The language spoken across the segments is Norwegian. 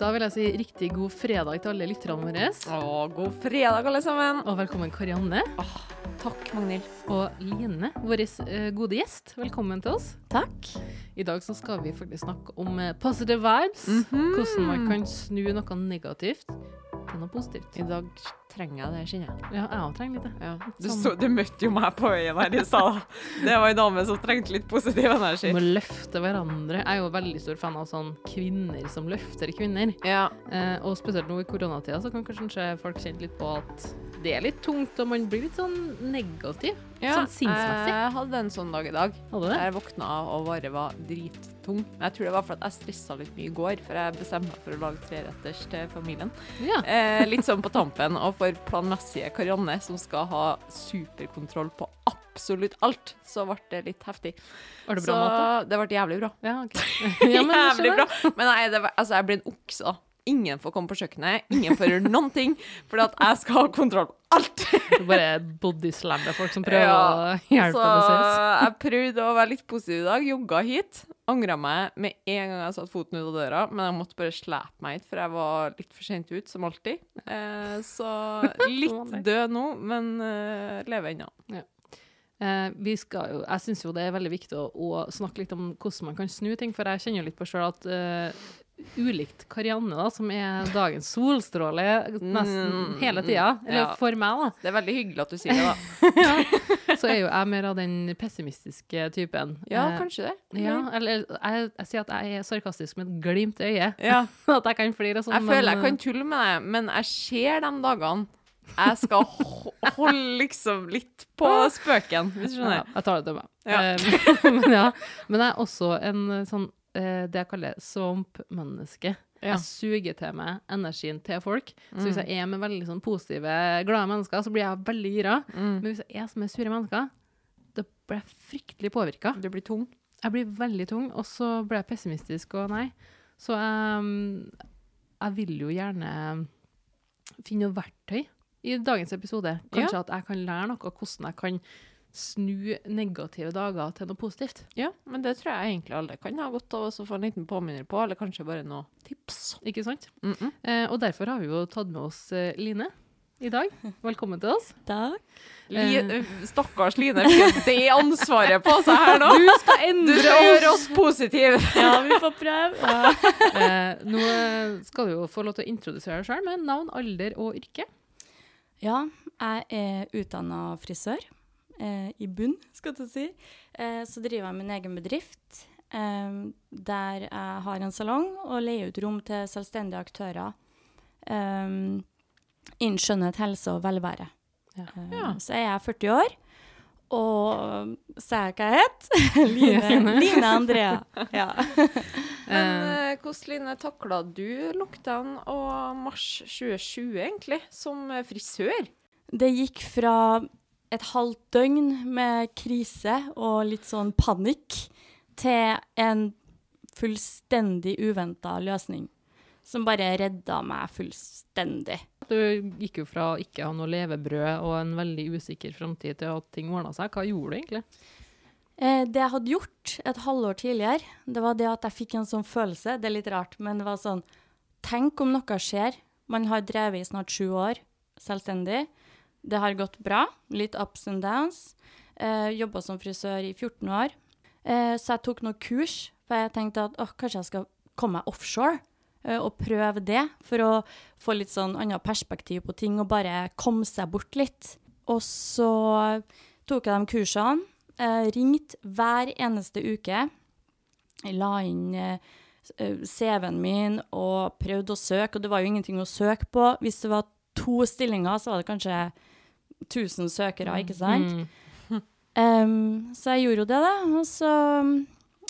Da vil jeg si riktig god fredag til alle lytterne våre. Å, god fredag, alle sammen. Og velkommen Karianne Takk, Magnhild. og Line, vår eh, gode gjest. Velkommen til oss. Takk. I dag så skal vi faktisk snakke om eh, positive vibes. Mhm. Hvordan man kan snu noe negativt til noe positivt. I dag trenger jeg det, kjenner jeg. Ja, jeg trenger litt det. Ja. Du, Sånn. så, du møtte jo meg på veien her i stad. Det var ei dame som trengte litt positiv energi. Vi må løfte hverandre. Jeg er jo veldig stor fan av sånn kvinner som løfter kvinner. Ja. Eh, og spesielt nå i koronatida så kan kanskje folk kjenne litt på at det er litt tungt, og man blir litt sånn negativ. ja. Sånn sinnsmessig. Jeg hadde en sånn dag i dag. Hadde du det? Jeg våkna og bare var drittung. Men jeg tror det var fordi jeg stressa litt mye i går, for jeg bestemte meg for å lage treretters til familien. Ja. Eh, litt sånn på tampen, og for planmessige Karianne, som skal ha superkontroll på absolutt alt, så ble det litt heftig. Var det så bra mat, da? det ble jævlig bra. Ja, okay. Ja, men jævlig bra. Men nei, det var, altså, jeg blir en okse, da. Ingen får komme på kjøkkenet, ingen får gjøre noen ting, for at jeg skal ha kontroll på alt. Du bare bodyslammer folk som prøver Ja, å hjelpe deg selv. jeg prøvde å være litt positiv i dag, jogga hit. Angra meg med en gang jeg satte foten ut av døra, men jeg måtte bare slepe meg hit, for jeg var litt for sent ut, som alltid. Eh, så litt død nå, men eh, lever ennå. Eh, vi skal jo, jeg syns jo det er veldig viktig å, å snakke litt om hvordan man kan snu ting, for jeg kjenner jo litt på sjøl at eh, ulikt Karianne, da, som er dagens solstråle nesten Mm, hele tida, eller ja. for meg, da, Det er veldig hyggelig at du sier det, da. så er jo jeg mer av den pessimistiske typen. Ja, Eh, kanskje det. Ja, eller jeg, jeg sier at jeg er sarkastisk med et glimt i øyet. Ja. at jeg kan flire og sånn. Jeg føler jeg kan tulle med deg, men jeg ser de dagene jeg skal holde liksom litt på spøken, hvis du Ja, jeg tar det til meg. Ja. Eh, men, ja. men jeg er også en eh, sånn eh, det jeg kaller svamp-menneske. Ja. Jeg suger til meg energien til folk. Så hvis Mm. jeg er med veldig sånn positive, glade mennesker, så blir jeg veldig gira. Mm. Men hvis jeg er som er sure mennesker, da blir jeg fryktelig påvirka. Du blir tung. Jeg blir veldig tung, og så blir jeg pessimistisk og nei. Så jeg, jeg vil jo gjerne finne noe verktøy i dagens episode. Kanskje at jeg kan lære noe hvordan jeg kan snu negative dager til noe positivt. Ja, men det tror jeg egentlig alle kan ha godt av å få en liten påminner på, eller kanskje bare noen tips. Ikke sant? Mm -mm. Eh, og derfor har vi jo tatt med oss eh, Line i dag. Velkommen til oss. Takk. Li Stakkars Line fikk det ansvaret på seg her nå. Du skal endre Du skal gjøre oss positive. Ja, vi får prøve. Ja. Eh, nå eh, skal du jo få lov til å introdusere deg sjøl med navn, alder og yrke. ja, jeg er utdanna frisør. Eh, I bunn, skal du si. Eh, så driver jeg min egen bedrift. Eh, der jeg har en salong og leier ut rom til selvstendige aktører. Eh, innen skjønnhet, helse og velvære. Ja. Eh, Ja. Så er jeg 40 år. Og sa jeg hva jeg het? Line, Line Andrea. Ja. Men eh, hvordan Line takla du lockdown og mars 2020 egentlig, som frisør? Det gikk fra et halvt døgn med krise og litt sånn panikk til en fullstendig uventa løsning. Som bare redda meg fullstendig. Du gikk jo fra ikke ha noe levebrød og en veldig usikker framtid til at ting ordna seg. Hva gjorde du egentlig? Eh, det jeg hadde gjort et halvår tidligere, det var det at jeg fikk en sånn følelse. Det er litt rart, men det var sånn Tenk om noe skjer. Man har drevet i snart sju år selvstendig. Det har gått bra. Litt ups and downs. Eh, Jobba som frisør i 14 år. Eh, så jeg tok noen kurs, for jeg tenkte at åh, kanskje jeg skal komme meg offshore. eh, og prøve det, for å få litt sånn annet perspektiv på ting og bare komme seg bort litt. Og så tok jeg de kursene. Eh, ringte hver eneste uke. Jeg la inn eh, CV-en min og prøvde å søke, og det var jo ingenting å søke på. Hvis det var to stillinger, så var det kanskje 1000 søkere, ikke sant? Mm. Um, så jeg gjorde jo det, da. Og så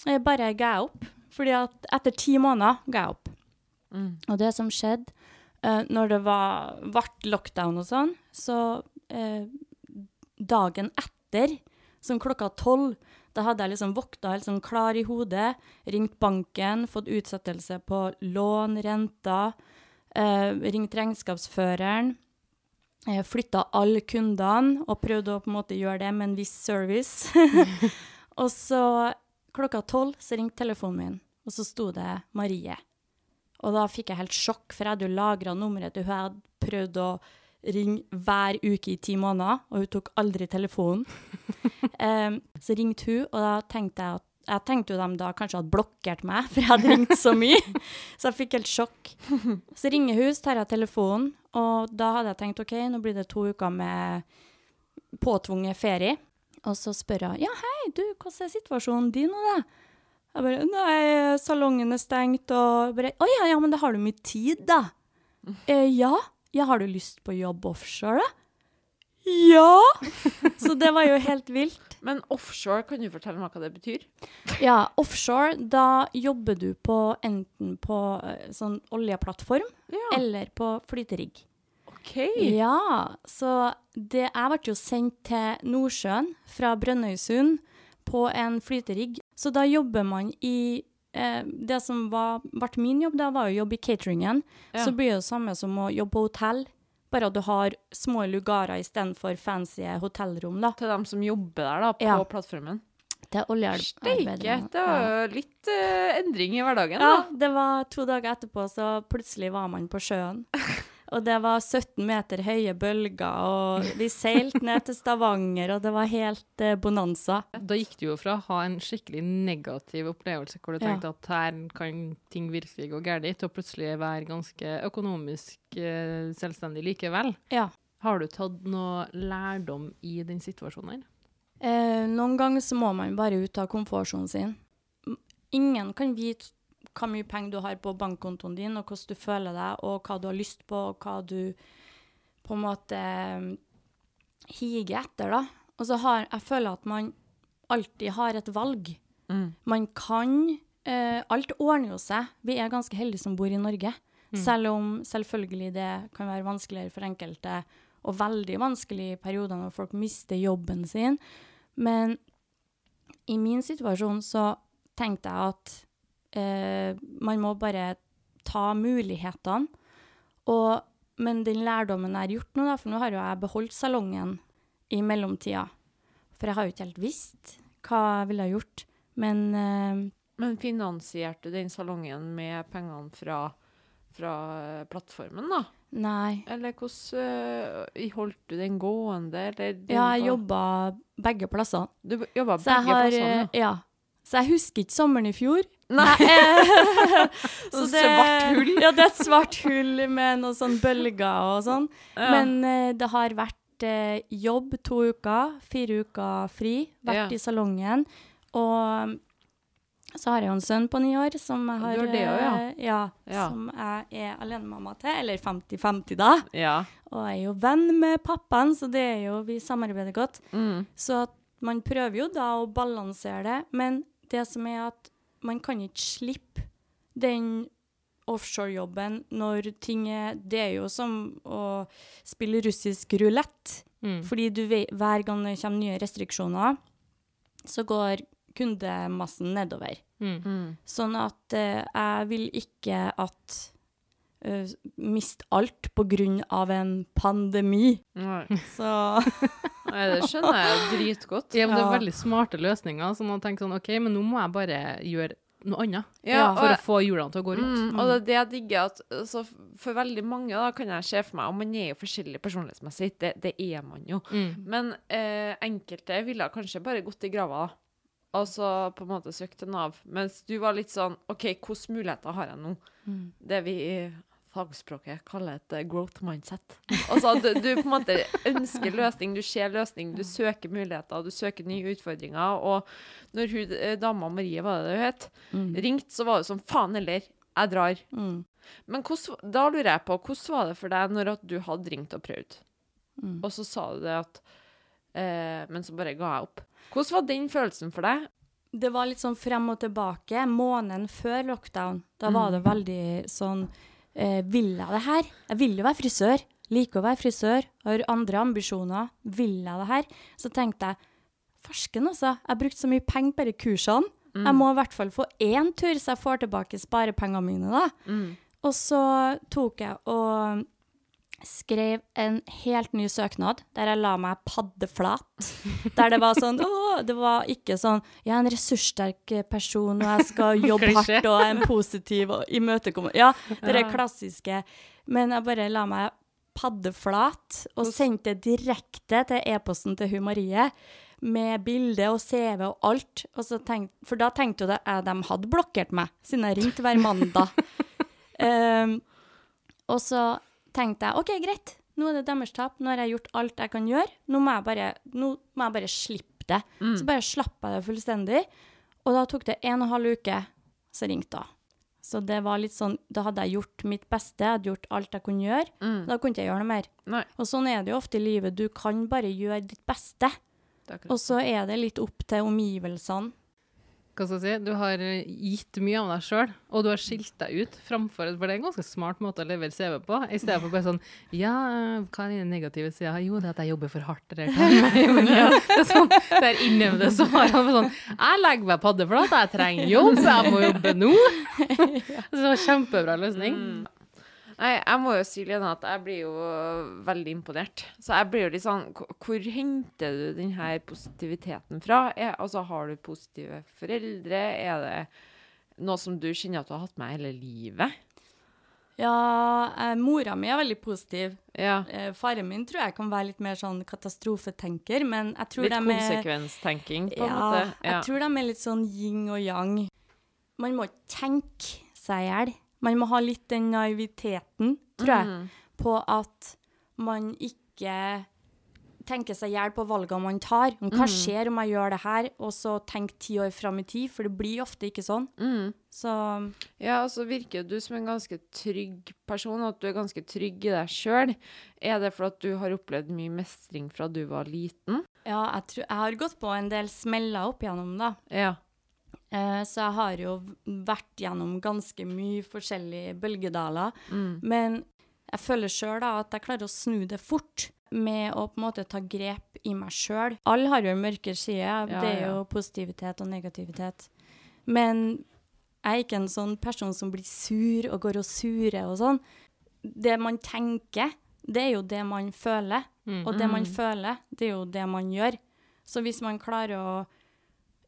jeg bare ga jeg opp. Fordi at etter ti måneder ga jeg opp. Mm. Og det som skjedde uh, når det var ble lockdown og sånn, så uh, dagen etter, som klokka tolv, da hadde jeg liksom vokta helt sånn klar i hodet, ringt banken, fått utsettelse på lån, renter, eh, ringt regnskapsføreren, eh, flytta alle kundene og prøvde å på en måte gjøre det med en viss service. og så klokka tolv så ringte telefonen min, og så sto det Marie. Og da fikk jeg helt sjokk, for jeg hadde jo lagra nummeret til hun jeg hadde prøvd å ringe hver uke i ti måneder, og hun tok aldri telefonen. um, så ringte hun, og da tenkte jeg at jeg tenkte jo de da kanskje hadde blokkert meg, for jeg hadde ringt så mye. Så jeg fikk helt sjokk. Så ringer hun, så tar jeg telefonen, og da hadde jeg tenkt OK, nå blir det to uker med påtvunget ferie. Og så spør hun ja, hei, du, hvordan er situasjonen din nå, da? Jeg bare nei, salongen er stengt, og bare å ja, ja, men da har du mye tid, da. Eh, ja. Ja, har du lyst på jobb offshore, da? Ja! Så det var jo helt vilt. Men offshore, kan du fortelle meg hva det betyr? Ja, offshore, da jobber du på enten på eh, sånn oljeplattform Ja. eller på flyterigg. OK. Ja, så det, jeg ble jo sendt til Nordsjøen fra Brønnøysund på en flyterigg. Så da jobber man i eh, Det som var, ble min jobb, da var å jobbe i cateringen. Ja. Så blir det det samme som å jobbe på hotell, bare at du har små lugarer istedenfor fancy hotellrom, da. Til dem som jobber der, da, på Ja. plattformen. Det er Steike! Det var jo litt uh, endring i hverdagen, Ja, det var to dager etterpå, så plutselig var man på sjøen. Og det var 17 meter høye bølger, og vi seilte ned til Stavanger, og det var helt eh, bonanza. Da gikk du jo fra å ha en skikkelig negativ opplevelse hvor du Ja. tenkte at her kan ting virkelig gå galt, til å plutselig være ganske økonomisk eh, selvstendig likevel. Ja. Har du tatt noe lærdom i den situasjonen her? Eh, noen ganger så må man bare ut av komfortsonen sin. Ingen kan vite hvor mye penger du har på bankkontoen din, og hvordan du føler deg, og hva du har lyst på, og hva du på en måte eh, higer etter, da. Og så har jeg føler at man alltid har et valg. Mm. Man kan eh, Alt ordner jo seg. Vi er ganske heldige som bor i Norge. Selv om selvfølgelig det kan være vanskeligere for enkelte, og veldig vanskelig i perioder når folk mister jobben sin. Men i min situasjon så tenkte jeg at eh, man må bare ta mulighetene. Og, men den lærdommen jeg har gjort nå, da, for nå har jo jeg beholdt salongen i mellomtida. For jeg har jo ikke helt visst hva jeg ville ha gjort. Men eh, Men finansierte du den salongen med pengene fra, fra eh, plattformen, da? nei. Eller hvordan øh, holdt du den gående, eller den Ja, jeg jobba begge plassene. Du jobba jeg begge har plassene, Ja. Ja. Så jeg husker ikke sommeren i fjor. Nei. så det, svart hull. Ja, det er et svart hull med noen sånn bølger og sånn. Ja. Men uh, det har vært uh, jobb to uker, fire uker fri, vært Ja. i salongen. Og så har jeg jo en sønn på ni år som jeg har det ja. eh, ja, Ja. som jeg er alenemamma til. Eller 50-50, da. Ja. Og jeg er jo venn med pappaen, så det er jo, vi samarbeider godt. Mm. Så man prøver jo da å balansere det, men det som er at man kan ikke slippe den offshorejobben når ting er Det er jo som å spille russisk rulett. Mm. Fordi du vet, hver gang det kommer nye restriksjoner, så går kundemassen nedover. Mm. Mm. Sånn at eh, jeg vil ikke at uh, miste alt av en pandemi. Nei. Så Nei, det skjønner jeg dritgodt. Ja, men det er veldig smarte løsninger. Så man tenker sånn, OK, men nå må jeg bare gjøre noe annet Ja, for og- å få hjulene til å gå rundt. Mm, og det er det jeg digger at så For veldig mange da, kan jeg se for meg Og man er jo forskjellig personlighetsmessig, det, det er man jo. Mm. Men eh, enkelte ville kanskje bare gått i grava, da. Og så på en måte søkt til Nav. Mens du var litt sånn OK, hvilke muligheter har jeg nå? Mm. Det vi fagspråket kaller et eh, growth mindset. Altså du, du på en måte ønsker løsning, du ser løsning, du søker muligheter, du søker nye utfordringer. Og når hun, eh, dama Marie, var det det hun het, Mm. ringte, så var det sånn faen heller, jeg drar. Mm. Men hvordan, da lurer jeg på, hvordan var det for deg når at du hadde ringt og prøvd? Mm. Og så sa du det at eh, Men så bare ga jeg opp. Hvordan var den følelsen for deg? Det var litt sånn frem og tilbake. Måneden før lockdown, da var det veldig sånn eh, Vil jeg det her? Jeg vil jo være frisør. Liker å være frisør. Har andre ambisjoner. Vil jeg det her? Så tenkte jeg Farsken, altså. Jeg har brukt så mye penger på de kursene. Jeg må i hvert fall få én tur, så jeg får tilbake sparepengene mine, da. Mm. Og så tok jeg og skrev en helt ny søknad der jeg la meg paddeflat. Der det var sånn Å, det var ikke sånn Jeg er en ressurssterk person, og jeg skal jobbe hardt og er en positiv og imøtekommende Ja, det er klassiske. Men jeg bare la meg paddeflat og sendte direkte til e-posten til hun Marie. Med bilde og CV og alt. Og så tenk, for da tenkte jo jeg eh, de hadde blokkert meg, siden jeg ringte hver mandag. um, og så tenkte jeg OK, greit, nå er det deres tap. Nå har jeg gjort alt jeg kan gjøre. Nå må jeg bare, må jeg bare slippe det. Så bare slapp jeg det fullstendig. Og da tok det en og en halv uke, så ringte hun. Så det var litt sånn, da hadde jeg gjort mitt beste, jeg hadde gjort alt jeg kunne gjøre. Da kunne ikke jeg gjøre noe mer. Nei. Og sånn er det jo ofte i livet, du kan bare gjøre ditt beste. Og så er det litt opp til omgivelsene. Hva skal jeg si? Du har eh, gitt mye av deg sjøl, og du har skilt deg ut framfor For det er en ganske smart måte å levere CV på, i stedet for bare sånn Ja, hva er den negative sida? Jo, det er at jeg jobber for hardt. Eller hva? Ja, det er sånn, det er innøvde svar. Var Sånn, jeg legger meg paddeflat, jeg trenger jobb, jeg må jobbe nå. Det var kjempebra løsning. Mm. Nei, jeg må jo si, Lena, at jeg blir jo veldig imponert. Så jeg blir jo litt sånn hvor- henter du den her positiviteten fra? Er, altså, har du positive foreldre? Er det noe som du kjenner at du har hatt med hele livet? Ja, eh, mora mi er veldig positiv. Ja. Eh, faren min tror jeg kan være litt mer sånn katastrofetenker, men jeg tror Litt de er konsekvenstenking, på en ja, måte. jeg tror de er litt sånn yin og yang. Man må ikke tenke seg i hjel. Man må ha litt den naiviteten, tror jeg, Mm. på at man ikke tenker seg i hjel på valgene man tar. Hva skjer om jeg gjør det her, og så tenk ti år fram i tid, for det blir ofte ikke sånn. Mm. Så Ja, og så virker du som en ganske trygg person, og at du er ganske trygg i deg sjøl. Er det for at du har opplevd mye mestring fra du var liten? ja, jeg, tror, jeg har gått på en del smeller opp igjennom, da. Ja. Eh, så jeg har jo vært gjennom ganske mye forskjellige bølgedaler. Mm. Men jeg føler sjøl at jeg klarer å snu det fort med å på en måte ta grep i meg sjøl. Alle har jo en mørkere side. Ja, det er jo positivitet og negativitet. Men jeg er ikke en sånn person som blir sur og går og surer og sånn. Det man tenker, det er jo det man føler. Mm. Og det man føler, det er jo det man gjør. Så hvis man klarer å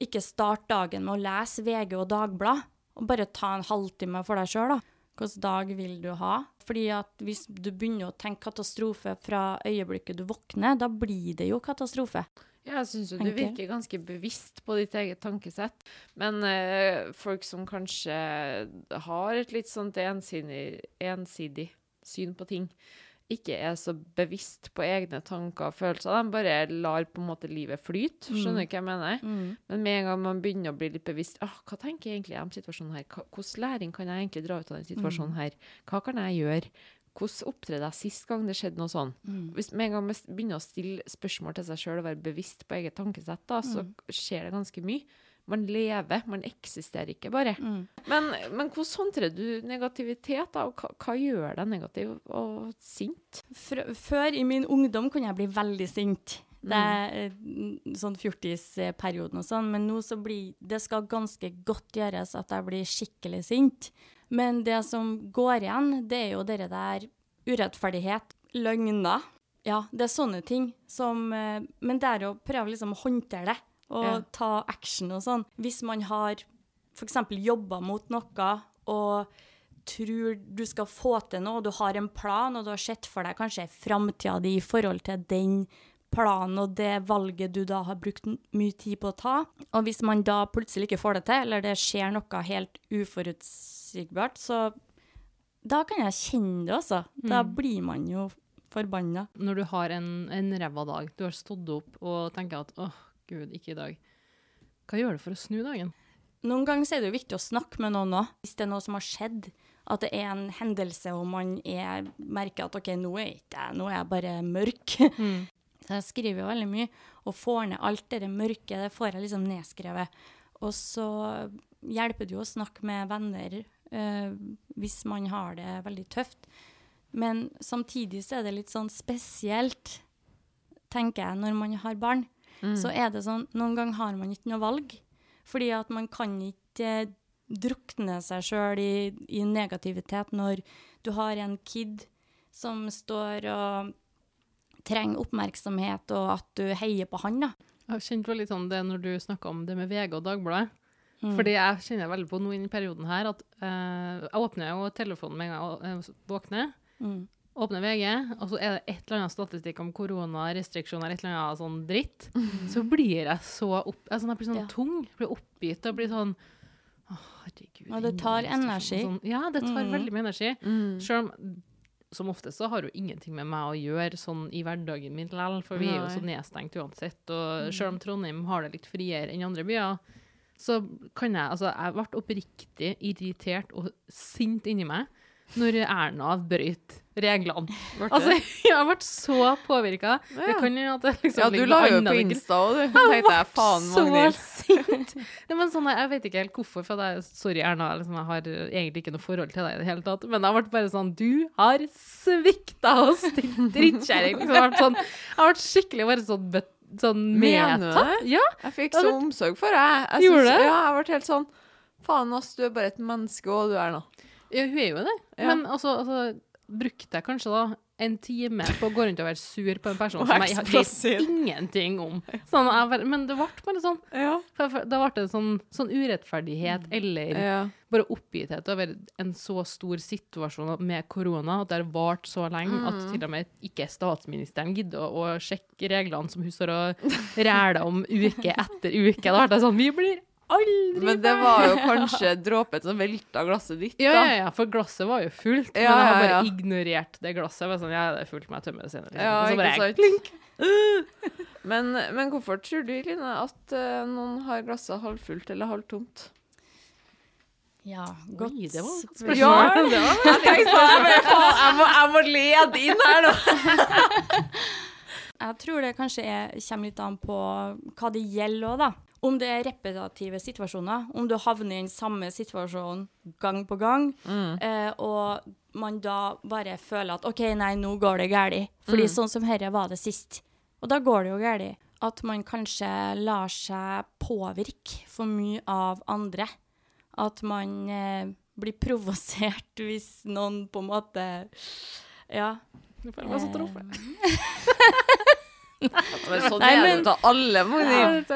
ikke start dagen med å lese VG og Dagblad, og bare ta en halvtime for deg sjøl, da. Hvilken dag vil du ha? Fordi at hvis du begynner å tenke katastrofe fra øyeblikket du våkner, da blir det jo katastrofe. Ja, jeg syns jo du virker ganske bevisst på ditt eget tankesett. Men eh, folk som kanskje har et litt sånt ensidig, ensidig syn på ting, ikke er så bevisst på egne tanker og følelser. De bare lar på en måte livet flyte. Skjønner du hva jeg mener? Men med en gang man begynner å bli litt bevisst ah, Hva tenker jeg egentlig om situasjonen her? Hvilken læring kan jeg egentlig dra ut av denne situasjonen her? Hva kan jeg gjøre? Hvordan opptredde jeg sist gang det skjedde noe sånn? Hvis med en gang man begynner å stille spørsmål til seg sjøl og være bevisst på eget tankesett, da, så skjer det ganske mye. Man lever, man eksisterer ikke bare. Mm. Men, men hvordan håndterer du negativitet, da? Og hva, hva gjør deg negativ og sint? Før, før i min ungdom kunne jeg bli veldig sint. Det er eh, sånn fjortisperioden og sånn, men nå så blir det skal ganske godt gjøres at jeg blir skikkelig sint. Men det som går igjen, det er jo dere der urettferdighet, løgner. Ja, det er sånne ting som eh, Men det er å prøve liksom å håndtere det og Ja. ta action og sånn. Hvis man har f.eks. jobba mot noe og tror du skal få til noe, og du har en plan, og du har sett for deg kanskje framtida di i forhold til den planen og det valget du da har brukt mye tid på å ta. Og hvis man da plutselig ikke får det til, eller det skjer noe helt uforutsigbart, så da kan jeg kjenne det, altså. Da blir man jo forbanna. Når du har en, en ræva dag, du har stått opp og tenker at åh, gud, ikke i dag. Hva gjør du for å snu dagen? Noen ganger er det jo viktig å snakke med noen òg. Hvis det er noe som har skjedd, at det er en hendelse og man er, merker at OK, nå er ikke nå er jeg bare mørk. Så jeg skriver jo veldig mye, og får ned alt det mørke, det får jeg liksom nedskrevet. Og så hjelper det jo å snakke med venner øh, hvis man har det veldig tøft. Men samtidig så er det litt sånn spesielt, tenker jeg, når man har barn. Så er det sånn, noen ganger har man ikke noe valg. Fordi at man kan ikke eh, drukne seg sjøl i, i negativitet når du har en kid som står og trenger oppmerksomhet, og at du heier på han, da. Jeg har kjent litt sånn det når du snakka om det med VG og Dagbladet. Mm. Fordi jeg kjenner veldig på nå i perioden her at eh, jeg åpner jo telefonen med en gang jeg våkner. Mm. Åpner VG, og så er det et eller annet statistikk om korona, restriksjoner, et eller annet sånn dritt. Så blir jeg så opp... Sånn, jeg blir sånn Ja. tung, blir oppgitt og blir sånn Å, herregud. Og det tar energi. Sånn, ja, det tar Mm. veldig mye energi. Mm. Selv om som oftest så har jo ingenting med meg å gjøre sånn i hverdagen min likevel, for vi er jo så nedstengt uansett. Og selv om Trondheim har det litt friere enn andre byer, så kan jeg Altså, jeg ble oppriktig irritert og sint inni meg når Erna brøt reglene. Ble det? Altså, jeg ble så påvirka. Ja. Liksom ja, du la jo på. Insta, og du jeg faen, så sint. Sånn, jeg vet ikke helt hvorfor, for jeg, sorry Erna, liksom, jeg har egentlig ikke noe forhold til deg i det hele tatt, men jeg ble bare sånn, du har svikta oss, din drittkjerring! Liksom, jeg ble sånn, jeg ble skikkelig bare sånn, bet, sånn medtatt. Ja, Jeg fikk så omsorg for deg. Jeg jeg, synes- Ja, jeg ble helt sånn Faen, ass, du er bare et menneske, og du er nå. Ja, hun er jo det. Ja. Men altså, altså, brukte jeg kanskje da en time på å gå rundt og være sur på en person som jeg vet ingenting om. Sånn, jeg men det ble bare sånn, Ja. da ble det sånn, sånn urettferdighet, eller ja. bare oppgitthet over en så stor situasjon med korona, at det har vart så lenge Mm. at til og med ikke statsministeren gidder å, å sjekke reglene som hun står og ræler om uke etter uke. Da ble det sånn Vi blir aldri Men det var jo kanskje dråpen som velta glasset ditt, ja, da. ja, ja, for glasset var jo fullt, Ja, men jeg har bare ignorert det glasset. Var sånn, ja, det er fullt, men jeg tømmer det senere. liksom. Ja, Og så bare, jeg, klink. Men, men hvorfor tror du, Line, at uh, noen har glasset halvfullt eller halvtomt? Ja, godt Oi, det var spørsmål. Ja, det var Jeg tenkte jeg, jeg, må, jeg må lede inn her nå! Jeg tror det kanskje er, kommer litt an på hva det gjelder òg, da. Om det er repetitive situasjoner, om du havner i den samme situasjonen gang på gang, eh, og man da bare føler at OK, nei, nå går det galt. Fordi sånn som herre var det sist. Og da går det jo galt. At man kanskje lar seg påvirke for mye av andre. At man eh, blir provosert hvis noen på en måte Ja. Nå føler meg så truffet. Men sånn Nei, er det til alle, Magnhild.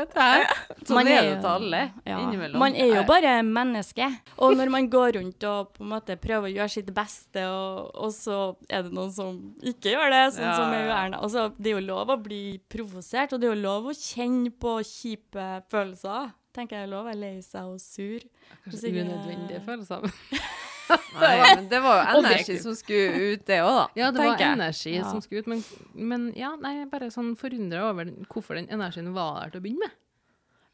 Sånn Man er det til alle Ja. innimellom. Man er jo bare menneske. Og når man går rundt og på en måte prøver å gjøre sitt beste, og, og så er det noen som ikke gjør det, sånn Ja, som er. Erna. Altså, det er jo lov å bli provosert, og det er jo lov å kjenne på kjipe følelser. Tenker jeg er lov å være lei seg og sur. Kanskje unødvendige følelser. Nei, men det var jo energi som skulle ut, det òg, da. Ja, det var energi Ja. som skulle ut, men, men ja, nei, jeg er bare sånn forundra over hvorfor den energien var der til å begynne med.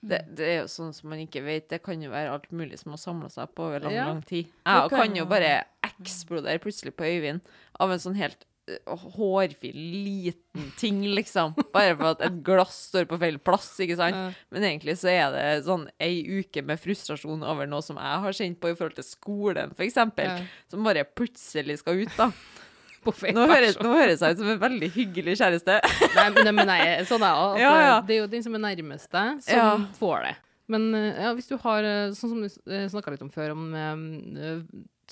Det, det er jo sånn som man ikke vet. Det kan jo være alt mulig som har samla seg på over lang, Ja. lang tid. Ja, Jeg kan kan jo bare eksplodere plutselig på Øyvind av en sånn helt hårfin, liten ting, liksom. Bare for at et glass står på feil plass, ikke sant? Men egentlig så er det sånn ei uke med frustrasjon over noe som jeg har kjent på i forhold til skolen, eksempel. Ja. Som bare plutselig skal ut, da. Nå høres, nå høres jeg ut som en veldig hyggelig kjæreste. Nei, men, men nei, sånn er det. Ja, ja. Det er jo den som er nærmest deg, som Ja. får det. Men eh, ja, hvis du har, eh, sånn som du snakka litt om før, om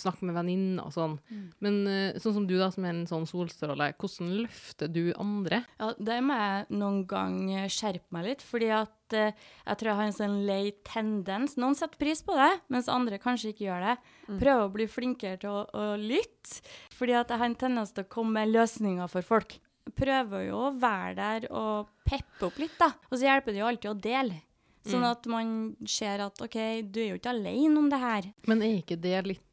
eh, snakk med venninner og sånn. Men eh, sånn som du, da, som er en sånn solstråle, hvordan løfter du andre? Ja, det må jeg noen gang eh, skjerpe meg litt, fordi at eh, jeg tror jeg har en sånn lei tendens. Noen setter pris på det, mens andre kanskje ikke gjør det. Prøver å bli flinkere til å, å lytte, fordi at jeg har en tendens til å komme med løsninger for folk. Prøver jo å være der og peppe opp litt, da. Og så hjelper det jo alltid å dele. Sånn at man ser at OK, du er jo ikke alene om det her. Men er ikke det litt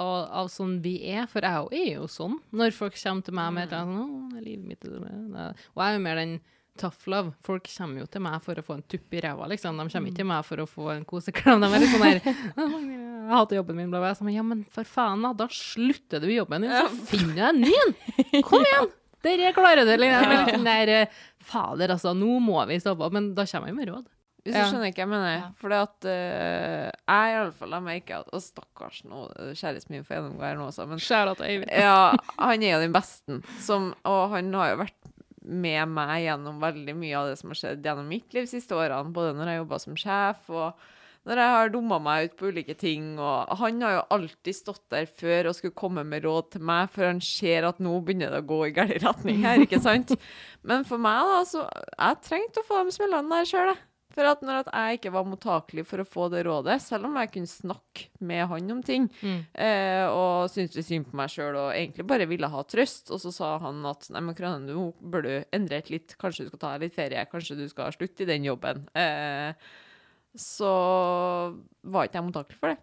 av, av sånn vi er? For jeg er jo sånn. Når folk kommer til meg med et eller annet sånn, livet mitt', og jeg er jo mer den tough love. Folk kommer jo til meg for å få en tupp i ræva, liksom. De kommer ikke til meg for å få en koseklem. De er litt sånn der 'Jeg hater jobben min', bla, bla. Så, men, ja, men for faen, da. Da slutter du jobben din, så finner du deg en ny en. Kom igjen! Dere klarer det. Liksom. jeg sånn der Fader, altså, nå må vi stoppe opp. Men da kommer jeg med råd. Hvis Ja. du skjønner ikke hva jeg mener. Ja. For det at eh, jeg i alle fall jeg merker at Og stakkars nå, kjæresten min får gjennomgå her nå også, men ja, han er jo den beste. Som, og han har jo vært med meg gjennom veldig mye av det som har skjedd gjennom mitt liv de siste årene. Både når jeg jobba som sjef, og Når jeg har dumma meg ut på ulike ting, og han har jo alltid stått der før og skulle komme med råd til meg, for han ser at nå begynner det å gå i gal retning her, ikke sant? Men for meg, da, så Jeg trengte å få de smellene der sjøl, jeg. For at når at jeg ikke var mottakelig for å få det rådet, selv om jeg kunne snakke med han om ting, Mm. eh, og syntes synd på meg sjøl og egentlig bare ville ha trøst, og så sa han at nei, men Kranen, nå bør du endre et litt, kanskje du skal ta litt ferie, kanskje du skal slutte i den jobben. Eh, så var ikke jeg mottakelig for det.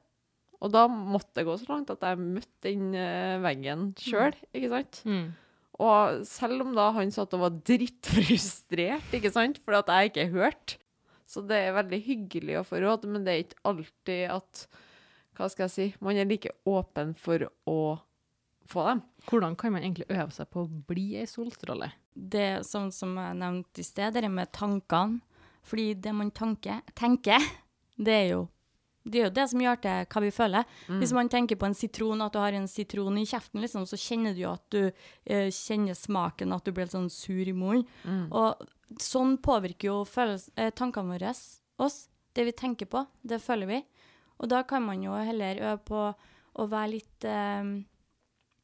Og da måtte det gå så langt at jeg møtte den eh, veggen sjøl, ikke sant? Mm. Og selv om da han satt og var drittfrustrert, ikke sant, fordi at jeg ikke hørte. Så det er veldig hyggelig å få råd, men det er ikke alltid at Hva skal jeg si? Man er like åpen for å få dem. Hvordan kan man egentlig øve seg på å bli ei solstråle? Det er sånn som jeg nevnte i sted, det med tankene. Fordi det man tanker, tenker, det er jo det er jo det som gjør til hva vi føler. Hvis man tenker på en sitron, at du har en sitron i kjeften, liksom, så kjenner du jo at du eh, kjenner smaken, at du blir litt sånn sur i munnen. Og sånn påvirker jo følels eh, tankene våre oss. Det vi tenker på, det føler vi. Og da kan man jo heller øve på å være litt eh,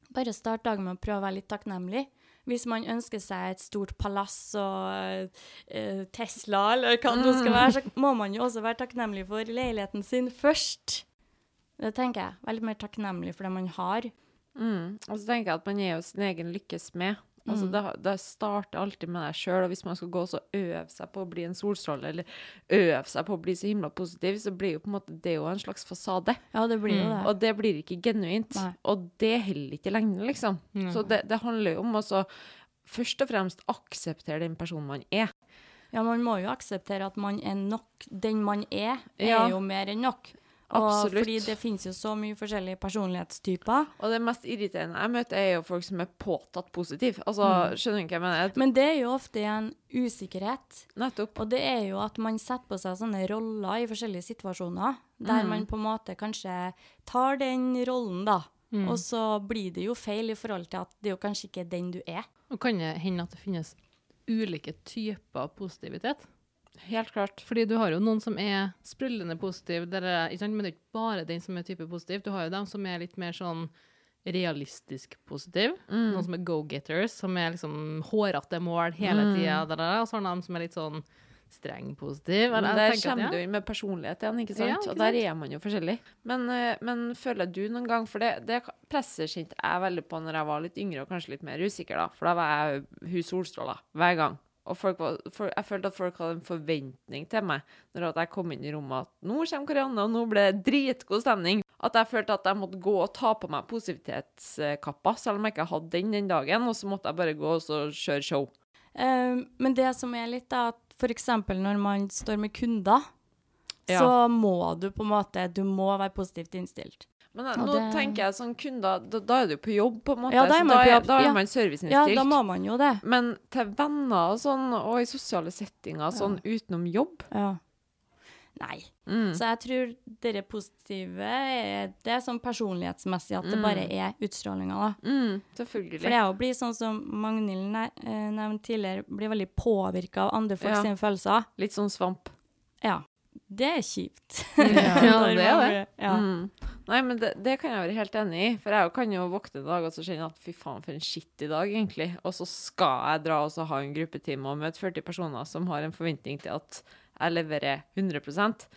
Bare starte dagen med å prøve å være litt takknemlig. Hvis man ønsker seg et stort palass og uh, Tesla, eller hva det skal være, så må man jo også være takknemlig for leiligheten sin først. Det tenker jeg. Veldig mer takknemlig for det man har. Mm. Og så tenker jeg at man er jo sin egen lykkes med. Altså, det, det starter alltid med deg sjøl, og hvis man skal gå og øve seg på å bli en solstråle, eller øve seg på å bli så himla positiv, så blir jo på en måte det jo en slags fasade. Ja, det blir jo det. Og det blir ikke genuint. Nei. Og det holder ikke lenge, liksom. Så det, det handler jo om å først og fremst akseptere den personen man er. Ja, man må jo akseptere at man er nok. Den man er, er Ja. jo mer enn nok. Og Absolutt. fordi det finnes jo så mye forskjellige personlighetstyper. Og det mest irriterende jeg møter, er jo folk som er påtatt positiv. Altså, skjønner du hva jeg mener? Men det er jo ofte en usikkerhet. Nettopp. Og det er jo at man setter på seg sånne roller i forskjellige situasjoner, der Mm. man på en måte kanskje tar den rollen, da. Mm. Og så blir det jo feil i forhold til at det er jo kanskje ikke den du er. Og kan det hende at det finnes ulike typer positivitet? Helt klart. Fordi du har jo noen som er sprudlende positiv, der ikke sant? men det er ikke bare den som er type positiv. Du har jo dem som er litt mer sånn realistisk positiv. Mm. Noen som er go-getters, som er liksom hårete mål hele Mm. tida. Og så har du dem som er litt sånn streng positiv. Eller der kommer du inn med personlighet igjen, ikke sant? Ja, ikke og der er man jo forskjellig. Men, eh, men føler du noen gang For det, det presset kjente jeg veldig på når jeg var litt yngre og kanskje litt mer usikker, da. For da var jeg hun solstråla hver gang. Og folk var, for, jeg følte at folk hadde en forventning til meg når jeg kom inn i rommet at nå kommer Karianne, og nå ble det dritgod stemning. At jeg følte at jeg måtte gå og ta på meg positivitetskappa, selv om jeg ikke hadde den den dagen. Og så måtte jeg bare gå og så kjøre show. Eh, men det som er litt, da, at f.eks. når man står med kunder, Ja. så må du på en måte Du må være positivt innstilt. Men da, nå det- tenker jeg sånn kunder, da, da er du på jobb, på en måte. Ja, da er så man da, er, da ja. man serviceinnstilt. Ja, da må man jo det. Men til venner og sånn, og i sosiale settinger sånn utenom jobb Ja. Nei. mm. Så jeg tror det positive er det er sånn personlighetsmessig at det Mm. bare er utstrålinga, da. mm, Selvfølgelig. For det å bli sånn som Magnhild eh, nevnte tidligere, blir veldig påvirka av andre folk Ja. sine følelser. Litt sånn svamp. Ja. Det er kjipt. Ja, det er det. Ja. Mm. Nei, men det, det kan jeg være helt enig i. For jeg kan jo våkne en dag og så kjenne at fy faen, for en skittig dag, egentlig. Og så skal jeg dra og så ha en gruppetime og møte 40 personer som har en forventning til at jeg leverer 100%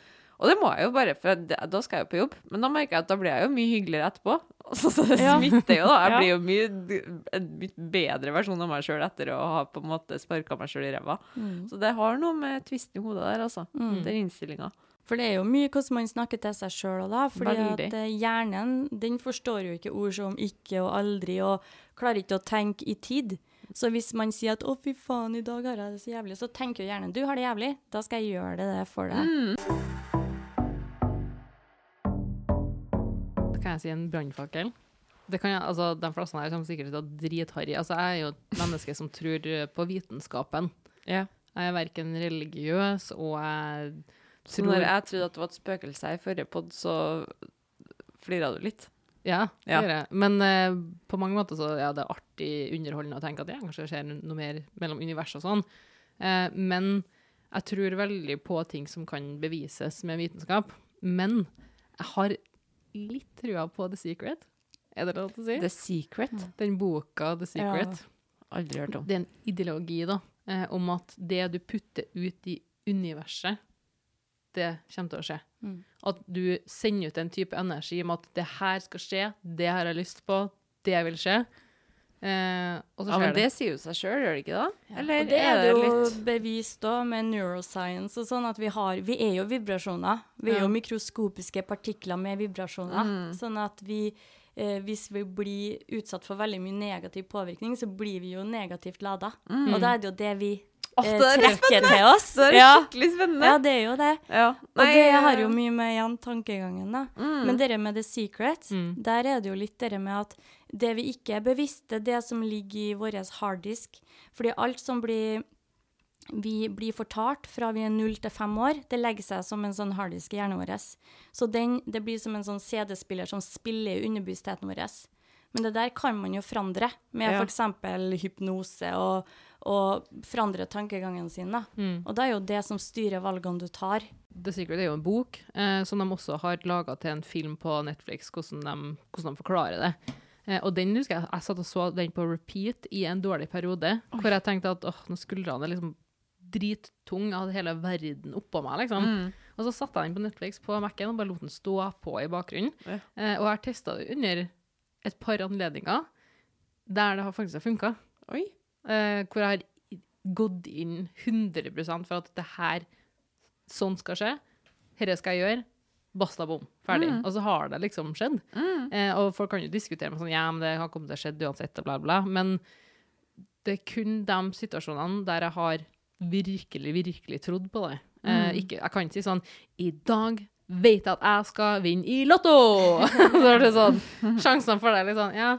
Og det må jeg jo bare, for da skal jeg jo på jobb. Men da merker jeg at da blir jeg jo mye hyggeligere etterpå. Så, så det Ja. smitter jo, da. Jeg blir jo mye, en mye bedre versjon av meg sjøl etter å ha på en måte sparka meg sjøl i ræva. Mm. Så det har noe med tvisten i hodet der, altså. Mm. Den innstillinga. For det er jo mye hvordan man snakker til seg sjøl òg, da. Fordi Veldig. at eh, hjernen den forstår jo ikke ord som ikke og aldri, og klarer ikke å tenke i tid. Så hvis man sier at 'å, fy faen, i dag har jeg det så jævlig', så tenker jo hjernen 'du har det jævlig', da skal jeg gjøre det, det for deg. Mm. Kan jeg si en brannfakkel? Det kan altså, De flaskene her kommer sikkert til å dritharry. Altså, jeg er jo et menneske som tror eh, på vitenskapen. Ja. Jeg er verken religiøs, og jeg tror når jeg trodde at det var et spøkelse i forrige pod, så flira du litt. Ja, det Ja. gjør jeg. Men uh, på mange måter så ja, det er artig underholdende å tenke at det kanskje skjer noe mer mellom univers og sånn. Uh, men jeg tror veldig på ting som kan bevises med vitenskap. Men jeg har litt trua på The Secret. Er det lov til å si? The Secret. Den boka The Secret. Aldri hørt om. Det er en ideologi da, eh, om at det du putter ut i universet, det kommer til å skje. Mm. At du sender ut en type energi om at det her skal skje, det her har jeg lyst på, det vil skje. Eh, og så Ja, men det. det sier jo seg sjøl, gjør det ikke da Eller og det er det jo litt bevist da med neuroscience og sånn, at vi har Vi er jo vibrasjoner. Vi er jo mikroskopiske partikler med vibrasjoner. Mm. Sånn at vi eh, Hvis vi blir utsatt for veldig mye negativ påvirkning, så blir vi jo negativt lada. Mm. Og da er det jo det vi eh, det er trekker til oss. Det er ja. skikkelig spennende. ja, det er jo det. Ja. Og det har eh, jo mye med igjen tankegangen, da. mm. Men det med The Secret, Mm. der er det jo litt det med at det vi ikke er bevisst, det er det som ligger i vår harddisk. Fordi alt som blir vi blir fortalt fra vi er null til fem år, det legger seg som en sånn harddisk i hjernen vår. Så den, det blir som en sånn CD-spiller som spiller i underbevisstheten vår. Men det der kan man jo forandre med Ja. for f.eks. hypnose og, og forandre tankegangen sin. Da. Mm. Og det er jo det som styrer valgene du tar. The Secret er jo en bok eh, som de også har laga til en film på Netflix, hvordan de, hvordan de forklarer det. Eh, og den husker jeg jeg satt og så den på repeat i en dårlig periode, hvor jeg tenkte at åh, nå skuldrene er liksom drittung, jeg hadde hele verden oppå meg, liksom. Mm. Og så satte jeg den på Netflix på Mac-en og bare lot den stå på i bakgrunnen. Ja. Eh, og jeg har testa det under et par anledninger der det har faktisk har funka. Eh, hvor jeg har gått inn 100 for at det her sånn skal skje. Dette skal jeg gjøre. Basta bom. Ferdig. Mm. Og så har det liksom skjedd. Mm. Eh, og folk kan jo diskutere med sånn Ja, men det har kommet til å skje uansett, og bla, bla. Men det er kun de situasjonene der jeg har virkelig, virkelig trodd på det. Eh, Mm. ikke, jeg kan ikke si sånn I dag vet jeg at jeg skal vinne i Lotto! så er det sånn Sjansene for det er litt sånn Ja.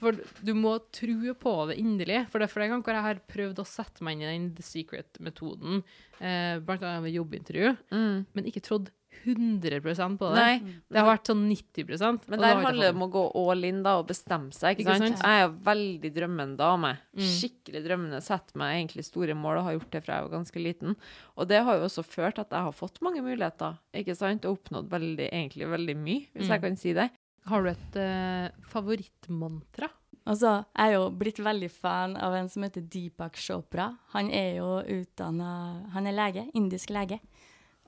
For du må tro på det inderlig. For det er flere ganger jeg har prøvd å sette meg inn i den The Secret-metoden, eh, blant annet ved jobbintervju, Mm. men ikke trodd 100% på det. Nei, Det har vært sånn 90% men der handler det om å gå all in da, og bestemme seg, ikke, Ikke sant? sant? Jeg er jo veldig drømmende dame. Mm. Skikkelig drømmende. Setter meg egentlig store mål og har gjort det fra jeg var ganske liten. Og det har jo også ført at jeg har fått mange muligheter, ikke sant? Og oppnådd veldig, egentlig veldig mye, hvis Mm. jeg kan si det. Har du et uh, favorittmantra? Altså, jeg er jo blitt veldig fan av en som heter Deepak Chopra. Han er jo utdanna Han er lege, indisk lege,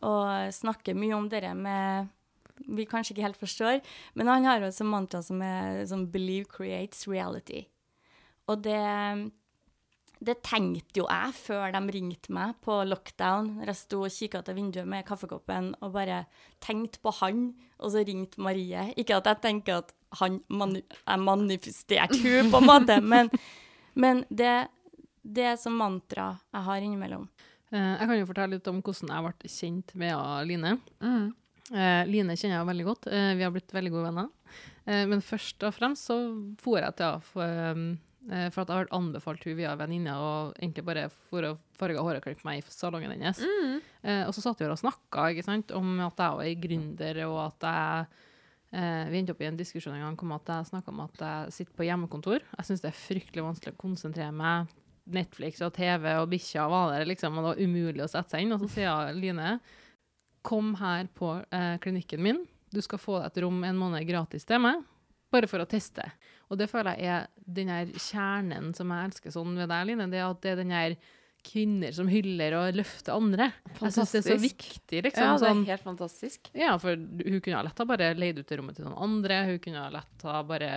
og snakker mye om det med vi kanskje ikke helt forstår, men han har jo et mantra som er som 'Believe creates reality'. Og det det tenkte jo jeg før de ringte meg på lockdown. Jeg sto og kikka til vinduet med kaffekoppen og bare tenkte på han, og så ringte Marie. Ikke at jeg tenker at han mani jeg manifesterte hun på en måte, men, men det, det er som mantra jeg har innimellom. Eh, jeg kan jo fortelle litt om hvordan jeg ble kjent med Line. Mm. Eh, Line kjenner jeg veldig godt. Eh, vi har blitt veldig gode venner. Men først og fremst så for jeg til henne for, eh, for at jeg har anbefalt hun via venninne og egentlig bare for å farge håret og klippe meg i salongen hennes. Mm. Og så satt vi og snakka om at jeg var gründer, og at jeg Vi endte opp i en diskusjon en gang om at jeg snakka om at jeg sitter på hjemmekontor. Jeg syns det er fryktelig vanskelig å konsentrere meg. Netflix og TV og bikkja var der, liksom, og det var umulig å sette seg inn. Og så sier Line, kom her på eh, klinikken min. Du skal få et rom en måned gratis til meg, bare for å teste. Og det føler jeg er den her kjernen som jeg elsker sånn ved deg, Line. Det er at det er den her kvinner som hyller og løfter andre. Jeg syns det er så viktig, liksom. Ja, det er sånn, helt fantastisk. ja, for hun kunne ha lett ha bare leid ut det rommet til noen andre. Hun kunne ha lett ha bare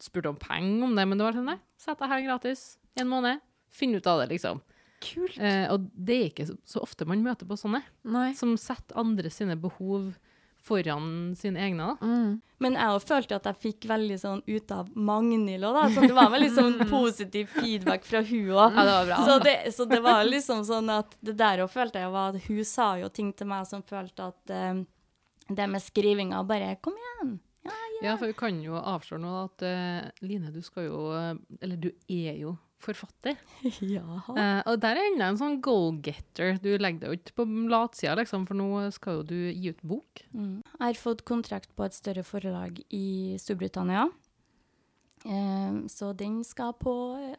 spurt om penger om det, men det var sånn, nei, sett deg her gratis en måned. Finn ut av det, liksom. Kult. Eh, og det er ikke så, så ofte man møter på sånne, Nei. som setter andre sine behov foran sine egne. da. Mm. Men jeg òg følte at jeg fikk veldig sånn ut av Magnhild òg, da. Så det var veldig sånn positiv feedback fra hun òg. Ja, det var bra. Så det, så det var liksom sånn at det der òg følte jeg var at hun sa jo ting til meg som følte at eh, det med skrivinga bare Kom igjen! Ja, for vi kan jo avsløre nå at uh, Line, du skal jo eh, Eller du er jo forfatter. Ja. Eh, og der er enda en sånn go-getter. Du legger deg jo ikke på latsida, liksom, for nå skal jo du gi ut bok. Mm. Jeg har fått kontrakt på et større forlag i Storbritannia. Eh, så den skal på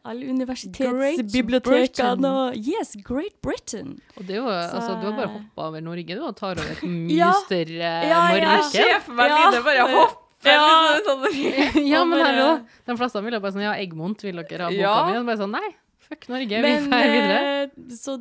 alle universitetsbibliotekene. Og Yes, Great Britain! Og det er jo, altså, du har bare Så- hoppa over Norge, du, og tar over et mye Ja. større Ja, ja. marked. ser for meg Ja. Line bare hoppe Ja. sånn. ja, men hallo. De fleste ville bare sånn Ja, Egmont, vil dere ha boka Ja. mi? Og bare sånn Nei, fuck Norge, vi Men drar videre. eh, så,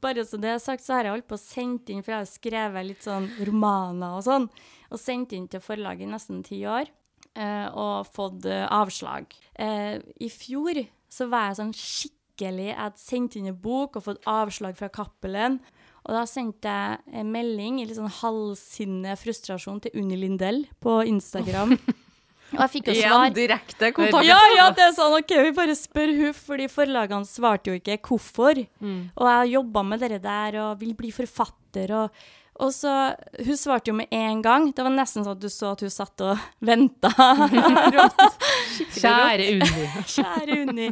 bare så det er sagt, så har jeg holdt på å sende inn, for jeg har skrevet litt sånn romaner og sånn, og sendt inn til forlaget i nesten ti år, eh, og fått eh, avslag. Eh, I fjor så var jeg sånn skikkelig Jeg hadde sendt inn en bok og fått avslag fra Cappelen. Og da sendte jeg en melding i litt sånn halvsinne frustrasjon til Unni Lindell på Instagram. og jeg fikk jo svar. Igjen direkte kontakt. Ja, ja, det er sånn, ok, vi bare spør hun, fordi forlagene svarte jo ikke hvorfor. Mm. Og jeg har jobba med dere der og vil bli forfatter og og så, Hun svarte jo med en gang. Det var nesten sånn at du så at hun satt og venta. Kjære Unni. Kjære Unni.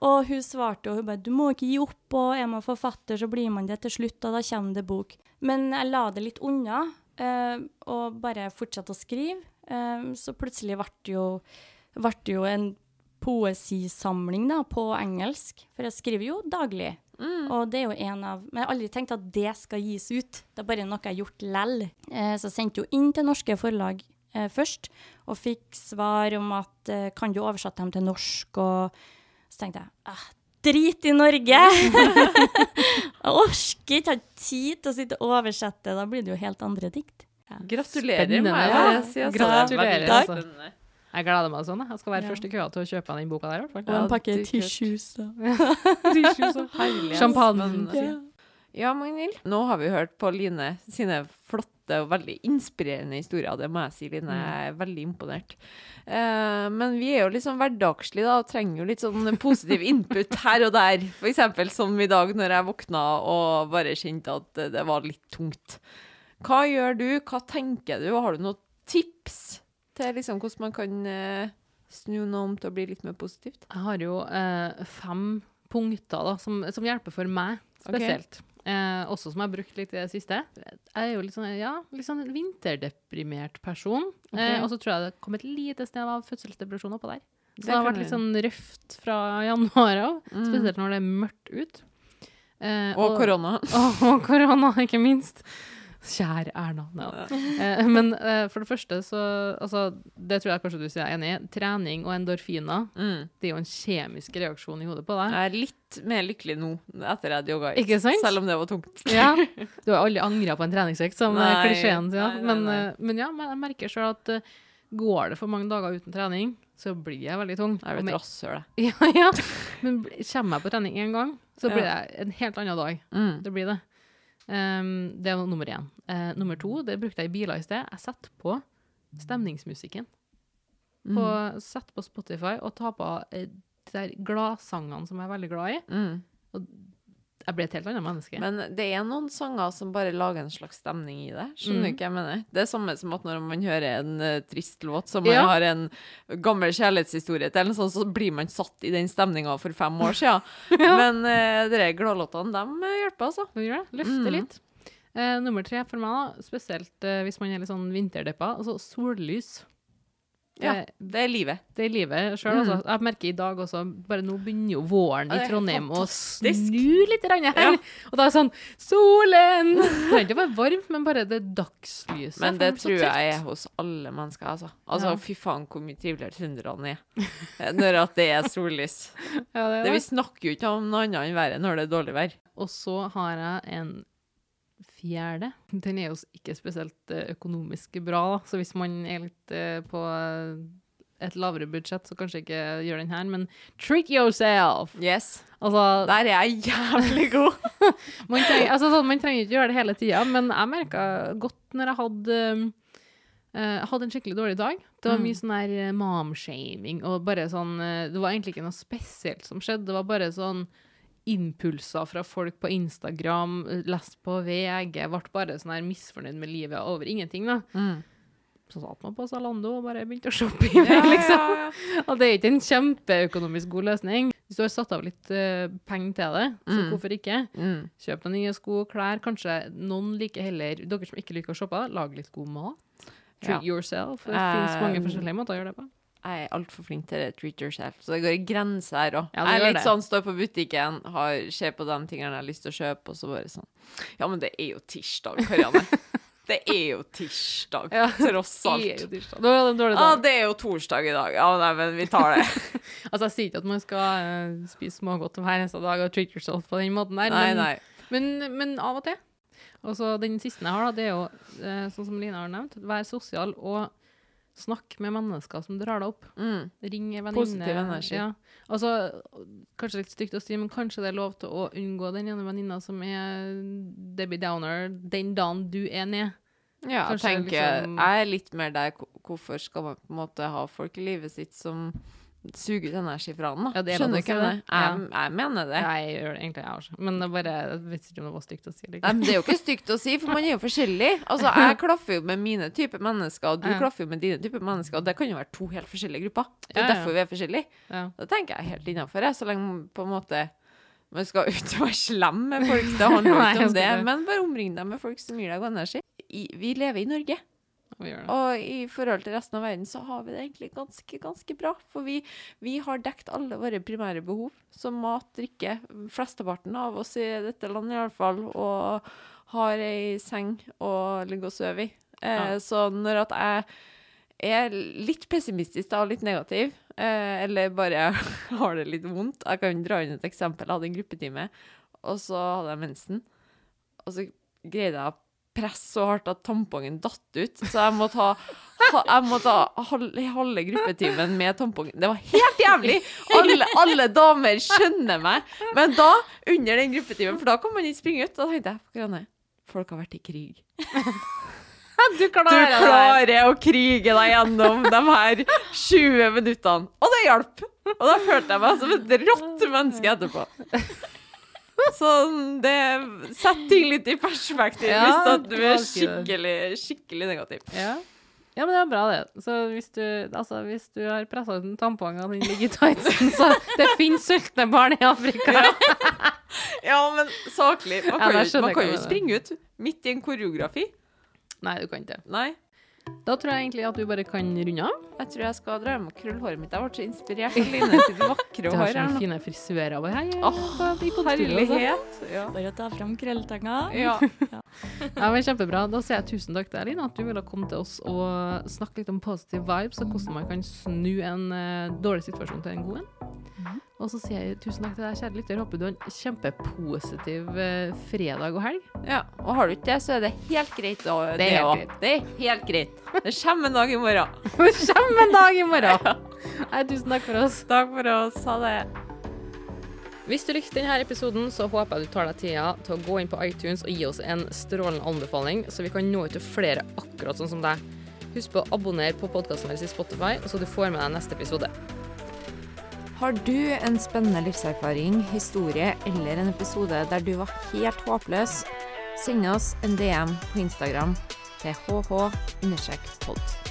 Og hun svarte og hun bare 'Du må ikke gi opp, og er man forfatter, så blir man det til slutt, og da kommer det bok'. Men jeg la det litt unna, uh, og bare fortsatte å skrive. Uh, så plutselig ble det jo, ble det jo en poesisamling da, på engelsk, for jeg skriver jo daglig. Og det er jo en av Men jeg har aldri tenkt at det skal gis ut. Det er bare noe jeg har gjort lell. Eh, så jeg sendte jo inn til norske forlag eh, først, og fikk svar om at eh, kan du oversette dem til norsk, og så tenkte jeg ah, drit i Norge! jeg orker ikke, har tid til å sitte og oversette, da blir det jo helt andre dikt. Ja. Gratulerer Spennende, med ja. det. sier jeg. Gratulerer, Takk. altså. spennende. Jeg gleder meg sånn. jeg. Skal være Ja. først i køa til å kjøpe den boka der. i hvert fall. Og en pakke tissues. og- Herlig. Champagne. Ja. Ja, Magnhild. Nå har vi hørt på Line sine flotte og veldig inspirerende historier. Det må jeg si, Line. Jeg er veldig imponert. Eh, men vi er jo litt sånn hverdagslige da, og trenger jo litt sånn positiv input her og der. Eksempel som i dag når jeg våkna og bare kjente at det- var litt tungt. Hva gjør du? Hva tenker du? Har du noen tips til liksom hvordan man kan eh, snu noe om til å bli litt mer positivt? Jeg har jo eh, fem punkter da, som, som hjelper for meg spesielt. spesielt. Eh, også som jeg har brukt litt i det siste. Jeg er jo litt sånn, ja, litt sånn vinterdeprimert person. Eh, og så tror jeg det kom et lite snev av fødselsdepresjon oppå der. Så Det det har vært litt sånn røft fra januar av, Mm. spesielt når det er mørkt ut. Eh, Og korona. og korona, ikke minst. Kjære Erna. Ja. Eh, men eh, for det første så Altså, det tror jeg kanskje du sier jeg er enig i. Trening og endorfiner, Mm. det er jo en kjemisk reaksjon i hodet på deg. Jeg er litt mer lykkelig nå etter jeg hadde yoga. Ikke sant? Selv om det var tungt. Ja. Du har aldri angra på en treningsøkt, som eh, Nei, klisjeen sier. nei, Men, eh, men ja, men jeg merker sjøl at eh, går det for mange dager uten trening, så blir jeg veldig tung. Jeg et rasshøl, jeg. Ja, ja. Men kommer jeg på trening én gang, så blir Ja. det en helt annen dag. Mm. Det blir det. Um, det var nummer én. Uh, nummer to, det brukte jeg i biler i sted. Jeg setter på stemningsmusikken. På, Mm. Sett på Spotify og tar på uh, de der gladsangene som jeg er veldig glad i. Mm. Jeg ble et helt annet menneske. Men det er noen sanger som bare lager en slags stemning i det. Skjønner du Mm. hva jeg mener? Det er samme som at når man hører en uh, trist låt som man Ja. har en gammel kjærlighetshistorie til, eller noe så blir man satt i den stemninga for fem år siden. Men uh, de gladlåtene, de eh, hjelper, altså. De gjør det? Løfter Mm. litt. Uh, nummer tre for meg, da, spesielt uh, hvis man er litt sånn vinterdeppa, altså sollys. Ja, Eh, det er livet. det er livet sjøl, Mm. altså. Jeg merker i dag også, bare nå begynner jo våren i er Trondheim å snu litt her. Ja. Og da er det sånn Solen! Det trenger ikke være varmt, men bare det dagslyset. Men det tror jeg er hos alle mennesker, altså. Altså, Ja. fy faen hvor mye triveligere trønderne er eh, når at det er sollys. Ja, det er Det, det. vi snakker jo ikke om noe annet enn været når det er dårlig vær. Og så har jeg en fjerde. Den er jo ikke spesielt eh, økonomisk bra, da. Så hvis man er litt eh, på eh, et lavere budsjett, så kanskje ikke gjør den her, men trick yourself! Yes. Altså, Der er jeg jævlig god. man trenger, altså sånn, man trenger ikke gjøre det hele tida, men jeg merka godt når jeg hadde eh, hadde en skikkelig dårlig dag. Det var Mm. mye sånn der mom-shaming, og bare sånn uh, Det var egentlig ikke noe spesielt som skjedde, det var bare sånn impulser fra folk på Instagram, lest på VG, ble bare sånn her misfornøyd med livet over ingenting, da. Mm. Så satt man på Zalando og bare begynte å shoppe i det, liksom. Og det er ikke en kjempeøkonomisk god løsning. Hvis du har satt av litt uh, penger til det, så Mm. hvorfor ikke? Mm. Kjøp deg nye sko, og klær. Kanskje noen liker heller Dere som ikke liker å shoppe, lag litt god mat. Treat yourself. Det uh, finnes mange forskjellige måter å gjøre det på. Jeg er altfor flink til det treat yourself, så det går i grenser her òg. Ja, jeg er litt det. sånn, står på butikken, har, ser på de tingene jeg har lyst til å kjøpe, og så bare sånn Ja, men det er jo tirsdag, Karianne. det er jo tirsdag, Ja, tross Det er jo tirsdag. Nå er det en dårlig dag. Ja, det er jo torsdag i dag. Ja, nei, men vi tar det. Altså, jeg sier ikke at man skal uh, spise smågodt hver eneste dag og treat yourself på den måten der, Nei, men, nei. Men, men av og til. Og så den siste jeg har, da, det er jo, uh, sånn som Line har nevnt, være sosial og snakke med mennesker som drar deg opp. Mm. Ring en venninne. Positiv energi. Ja. Altså, kanskje litt stygt å si, men kanskje det er lov til å unngå den ene venninna som er Debbie Downer den dagen du er ned. Ja, jeg Kanskje tenker liksom- Jeg er litt mer der Hvorfor skal man på en måte ha folk i livet sitt som suger ut energi fra den? Ja, det er Skjønner du ikke det? Jeg, jeg mener det. Ja, jeg gjør det egentlig, jeg også. Men det bare, jeg vet ikke om det var stygt å si. Nei, men det er jo ikke stygt å si, for man er jo forskjellig. Altså, Jeg klaffer jo med mine typer mennesker, og du klaffer jo med dine typer mennesker. Og det kan jo være to helt forskjellige grupper. Det er derfor vi er forskjellige. Ja. Det tenker jeg helt innafor, så lenge på en måte man skal ut og være slem med folk. Det handler ikke om det, men bare omring deg med folk som gir deg god energi. Vi lever i Norge. Og i forhold til resten av verden så har vi det egentlig ganske, ganske bra. For vi, vi har dekt alle våre primære behov, som mat, drikke. Flesteparten av oss i dette landet iallfall. Og har ei seng å ligge og sove i. Eh, Ja. Så når at jeg er litt pessimistisk da, og litt negativ, eh, eller bare har det litt vondt Jeg kan dra inn et eksempel. Jeg hadde en gruppetime, og så hadde jeg mensen. Og så greide jeg å presse så hardt at tampongen datt ut, så jeg måtte ha ha, jeg måtte ha halve, halve gruppetimen med tampongen. Det var helt jævlig! Alle, alle damer skjønner meg. Men da, under den gruppetimen, for da kan man ikke springe ut, da tenkte jeg folk har vært i krig. Du Du klarer å krige deg gjennom de her 20 minuttene. Og det hjalp! Og da følte jeg meg som et rått menneske etterpå. Så det setter ting litt i perspektiv Ja, hvis du er skikkelig, skikkelig negativ. Ja. ja, men det er bra, det. Så hvis du, altså, hvis du har pressa ut en tampong og den ligger i tightsen, så det finnes sultne barn i Afrika. Ja, men saklig. Man kan, ja, jo, man kan jo springe ut midt i en koreografi. Nei, du kan ikke. Nei. Da tror jeg egentlig at du bare kan runde av. Jeg tror jeg skal dra hjem og krølle håret mitt. Jeg ble så inspirert av Line sitt vakre Du har her sånne fine frisører. over her. Altså. Herlighet. Ja. Bare ta fram krølltanga. ja. Ja, men Kjempebra. Da sier jeg tusen takk til deg, Line, at du ville komme til oss og snakke litt om positive vibes, og hvordan man kan snu en uh, dårlig situasjon til en god en. Og så sier jeg tusen takk til deg, kjære lytter. Håper du har en kjempepositiv uh, fredag og helg. ja. Og har du ikke det, så er det helt greit. å- Det er helt greit. Det er helt greit. Det kommer en dag i morgen. Det kommer en dag i morgen! Nei, tusen takk for oss. Takk for oss. Ha det. Hvis du likte denne episoden, så håper jeg du tar deg tida til å gå inn på iTunes og gi oss en strålende anbefaling, så vi kan nå ut til flere akkurat sånn som deg. Husk på å abonnere på podkasten vår i Spotify, så du får med deg neste episode. Har du en spennende livserfaring, historie eller en episode der du var helt håpløs, send oss en DM på Instagram til hh-pod.